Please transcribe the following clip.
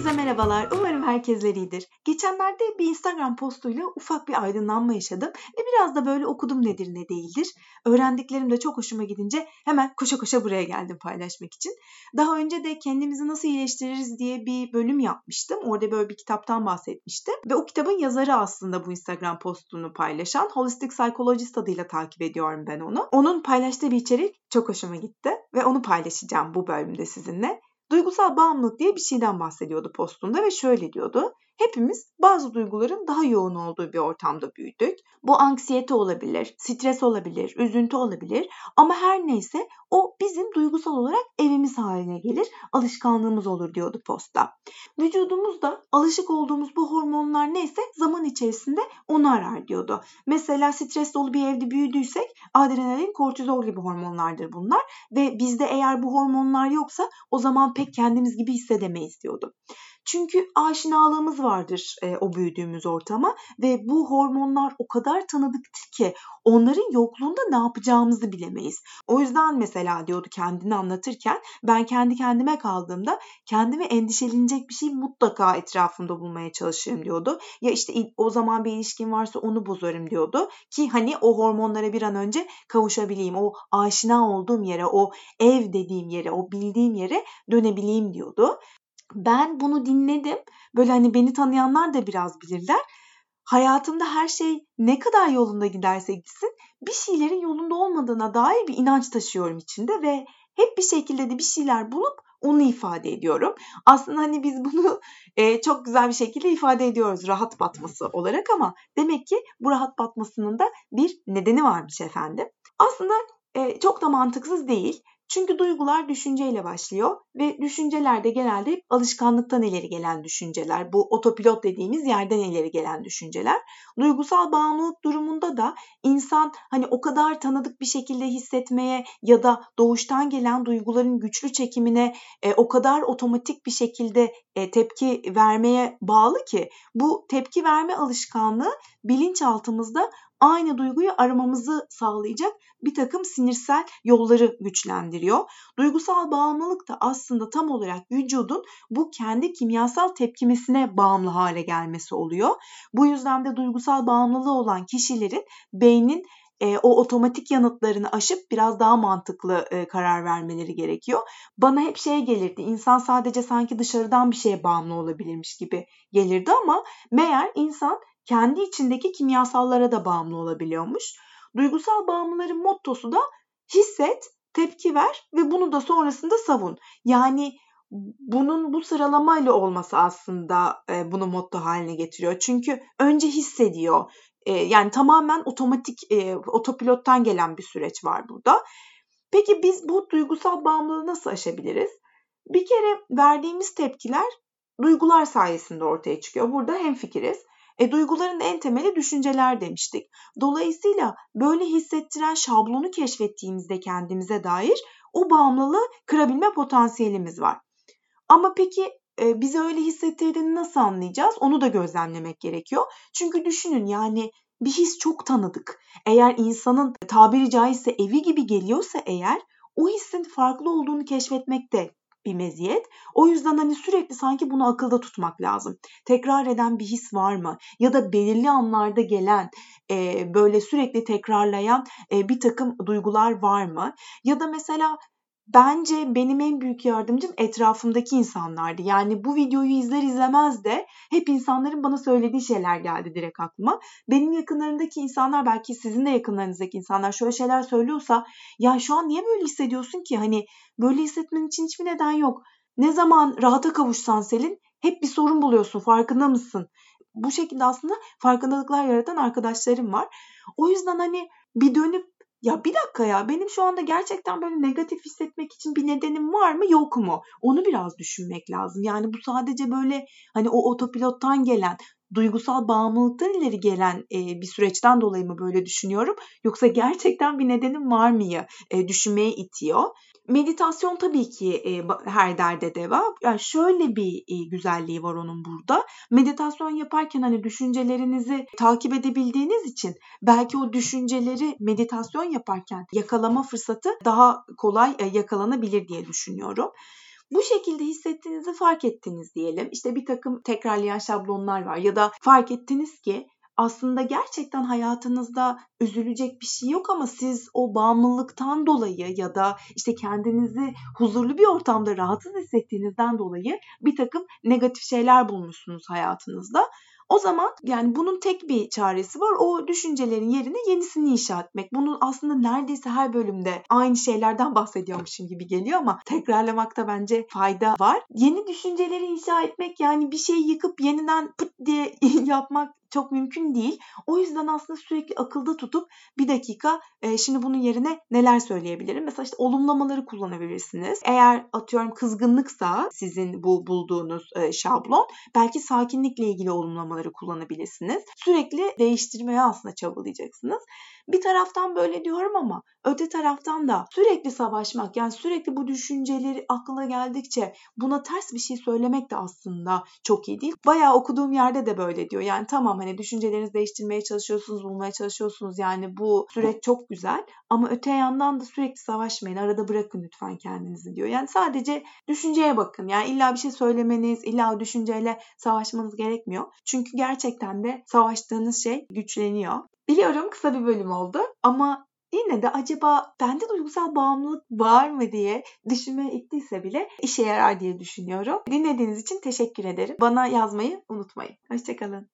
Herkese merhabalar. Umarım herkesler iyidir. Geçenlerde bir Instagram postuyla ufak bir aydınlanma yaşadım ve biraz da böyle okudum nedir ne değildir. Öğrendiklerim de çok hoşuma gidince hemen koşa koşa buraya geldim paylaşmak için. Daha önce de kendimizi nasıl iyileştiririz diye bir bölüm yapmıştım. Orada böyle bir kitaptan bahsetmiştim. Ve o kitabın yazarı aslında bu Instagram postunu paylaşan Holistic Psychologist adıyla takip ediyorum ben onu. Onun paylaştığı bir içerik çok hoşuma gitti ve onu paylaşacağım bu bölümde sizinle. Duygusal bağımlılık diye bir şeyden bahsediyordu postunda ve şöyle diyordu. Hepimiz bazı duyguların daha yoğun olduğu bir ortamda büyüdük. Bu anksiyete olabilir, stres olabilir, üzüntü olabilir ama her neyse o bizim duygusal olarak evimiz haline gelir, alışkanlığımız olur diyordu posta. Vücudumuzda alışık olduğumuz bu hormonlar neyse zaman içerisinde onu arar diyordu. Mesela stres dolu bir evde büyüdüysek adrenalin, kortizol gibi hormonlardır bunlar ve bizde eğer bu hormonlar yoksa o zaman pek kendimiz gibi hissedemeyiz diyordu. Çünkü aşinalığımız vardır e, o büyüdüğümüz ortama ve bu hormonlar o kadar tanıdıktır ki onların yokluğunda ne yapacağımızı bilemeyiz. O yüzden mesela diyordu kendini anlatırken ben kendi kendime kaldığımda kendime endişelenecek bir şey mutlaka etrafımda bulmaya çalışırım diyordu. Ya işte o zaman bir ilişkin varsa onu bozarım diyordu ki hani o hormonlara bir an önce kavuşabileyim. O aşina olduğum yere, o ev dediğim yere, o bildiğim yere dönebileyim diyordu ben bunu dinledim. Böyle hani beni tanıyanlar da biraz bilirler. Hayatımda her şey ne kadar yolunda giderse gitsin bir şeylerin yolunda olmadığına dair bir inanç taşıyorum içinde ve hep bir şekilde de bir şeyler bulup onu ifade ediyorum. Aslında hani biz bunu e, çok güzel bir şekilde ifade ediyoruz rahat batması olarak ama demek ki bu rahat batmasının da bir nedeni varmış efendim. Aslında e, çok da mantıksız değil. Çünkü duygular düşünceyle başlıyor ve düşünceler de genelde hep alışkanlıktan ileri gelen düşünceler. Bu otopilot dediğimiz yerden ileri gelen düşünceler. Duygusal bağımlılık durumunda da insan hani o kadar tanıdık bir şekilde hissetmeye ya da doğuştan gelen duyguların güçlü çekimine e, o kadar otomatik bir şekilde e, tepki vermeye bağlı ki bu tepki verme alışkanlığı bilinçaltımızda aynı duyguyu aramamızı sağlayacak bir takım sinirsel yolları güçlendiriyor. Duygusal bağımlılık da aslında tam olarak vücudun bu kendi kimyasal tepkimesine bağımlı hale gelmesi oluyor. Bu yüzden de duygusal bağımlılığı olan kişilerin beynin e, o otomatik yanıtlarını aşıp biraz daha mantıklı e, karar vermeleri gerekiyor. Bana hep şey gelirdi. İnsan sadece sanki dışarıdan bir şeye bağımlı olabilirmiş gibi gelirdi ama meğer insan kendi içindeki kimyasallara da bağımlı olabiliyormuş. Duygusal bağımlıların mottosu da hisset, tepki ver ve bunu da sonrasında savun. Yani bunun bu sıralamayla olması aslında e, bunu motto haline getiriyor. Çünkü önce hissediyor. E, yani tamamen otomatik e, otopilottan gelen bir süreç var burada. Peki biz bu duygusal bağımlılığı nasıl aşabiliriz? Bir kere verdiğimiz tepkiler duygular sayesinde ortaya çıkıyor. Burada hem fikiriz. E, duyguların en temeli düşünceler demiştik. Dolayısıyla böyle hissettiren şablonu keşfettiğimizde kendimize dair o bağımlılığı kırabilme potansiyelimiz var. Ama peki e, bizi öyle hissettirdiğini nasıl anlayacağız? Onu da gözlemlemek gerekiyor. Çünkü düşünün yani bir his çok tanıdık. Eğer insanın tabiri caizse evi gibi geliyorsa eğer o hissin farklı olduğunu keşfetmek de bir meziyet. O yüzden hani sürekli sanki bunu akılda tutmak lazım. Tekrar eden bir his var mı? Ya da belirli anlarda gelen e, böyle sürekli tekrarlayan e, bir takım duygular var mı? Ya da mesela bence benim en büyük yardımcım etrafımdaki insanlardı. Yani bu videoyu izler izlemez de hep insanların bana söylediği şeyler geldi direkt aklıma. Benim yakınlarımdaki insanlar belki sizin de yakınlarınızdaki insanlar şöyle şeyler söylüyorsa ya şu an niye böyle hissediyorsun ki? Hani böyle hissetmen için hiçbir neden yok. Ne zaman rahata kavuşsan Selin hep bir sorun buluyorsun farkında mısın? Bu şekilde aslında farkındalıklar yaratan arkadaşlarım var. O yüzden hani bir dönüp ya bir dakika ya benim şu anda gerçekten böyle negatif hissetmek için bir nedenim var mı yok mu? Onu biraz düşünmek lazım. Yani bu sadece böyle hani o otopilottan gelen duygusal bağımlılıktan ileri gelen e, bir süreçten dolayı mı böyle düşünüyorum? Yoksa gerçekten bir nedenim var mı e, düşünmeye itiyor. Meditasyon tabii ki e, her derde deva. Yani şöyle bir e, güzelliği var onun burada. Meditasyon yaparken hani düşüncelerinizi takip edebildiğiniz için belki o düşünceleri meditasyon yaparken yakalama fırsatı daha kolay e, yakalanabilir diye düşünüyorum. Bu şekilde hissettiğinizi fark ettiniz diyelim. İşte bir takım tekrarlayan şablonlar var ya da fark ettiniz ki aslında gerçekten hayatınızda üzülecek bir şey yok ama siz o bağımlılıktan dolayı ya da işte kendinizi huzurlu bir ortamda rahatsız hissettiğinizden dolayı bir takım negatif şeyler bulmuşsunuz hayatınızda. O zaman yani bunun tek bir çaresi var. O düşüncelerin yerine yenisini inşa etmek. Bunu aslında neredeyse her bölümde aynı şeylerden bahsediyormuşum gibi geliyor ama tekrarlamakta bence fayda var. Yeni düşünceleri inşa etmek yani bir şeyi yıkıp yeniden pıt diye yapmak çok mümkün değil. O yüzden aslında sürekli akılda tutup bir dakika e, şimdi bunun yerine neler söyleyebilirim? Mesela işte olumlamaları kullanabilirsiniz. Eğer atıyorum kızgınlıksa sizin bu bulduğunuz e, şablon belki sakinlikle ilgili olumlamaları kullanabilirsiniz. Sürekli değiştirmeye aslında çabalayacaksınız. Bir taraftan böyle diyorum ama öte taraftan da sürekli savaşmak yani sürekli bu düşünceleri aklına geldikçe buna ters bir şey söylemek de aslında çok iyi değil. Bayağı okuduğum yerde de böyle diyor. Yani tamam hani düşüncelerinizi değiştirmeye çalışıyorsunuz, bulmaya çalışıyorsunuz. Yani bu süreç çok güzel ama öte yandan da sürekli savaşmayın. Arada bırakın lütfen kendinizi diyor. Yani sadece düşünceye bakın. Yani illa bir şey söylemeniz, illa o düşünceyle savaşmanız gerekmiyor. Çünkü gerçekten de savaştığınız şey güçleniyor. Biliyorum kısa bir bölüm oldu ama yine de acaba bende duygusal bağımlılık var mı diye düşünmeye ittiyse bile işe yarar diye düşünüyorum. Dinlediğiniz için teşekkür ederim. Bana yazmayı unutmayın. Hoşçakalın.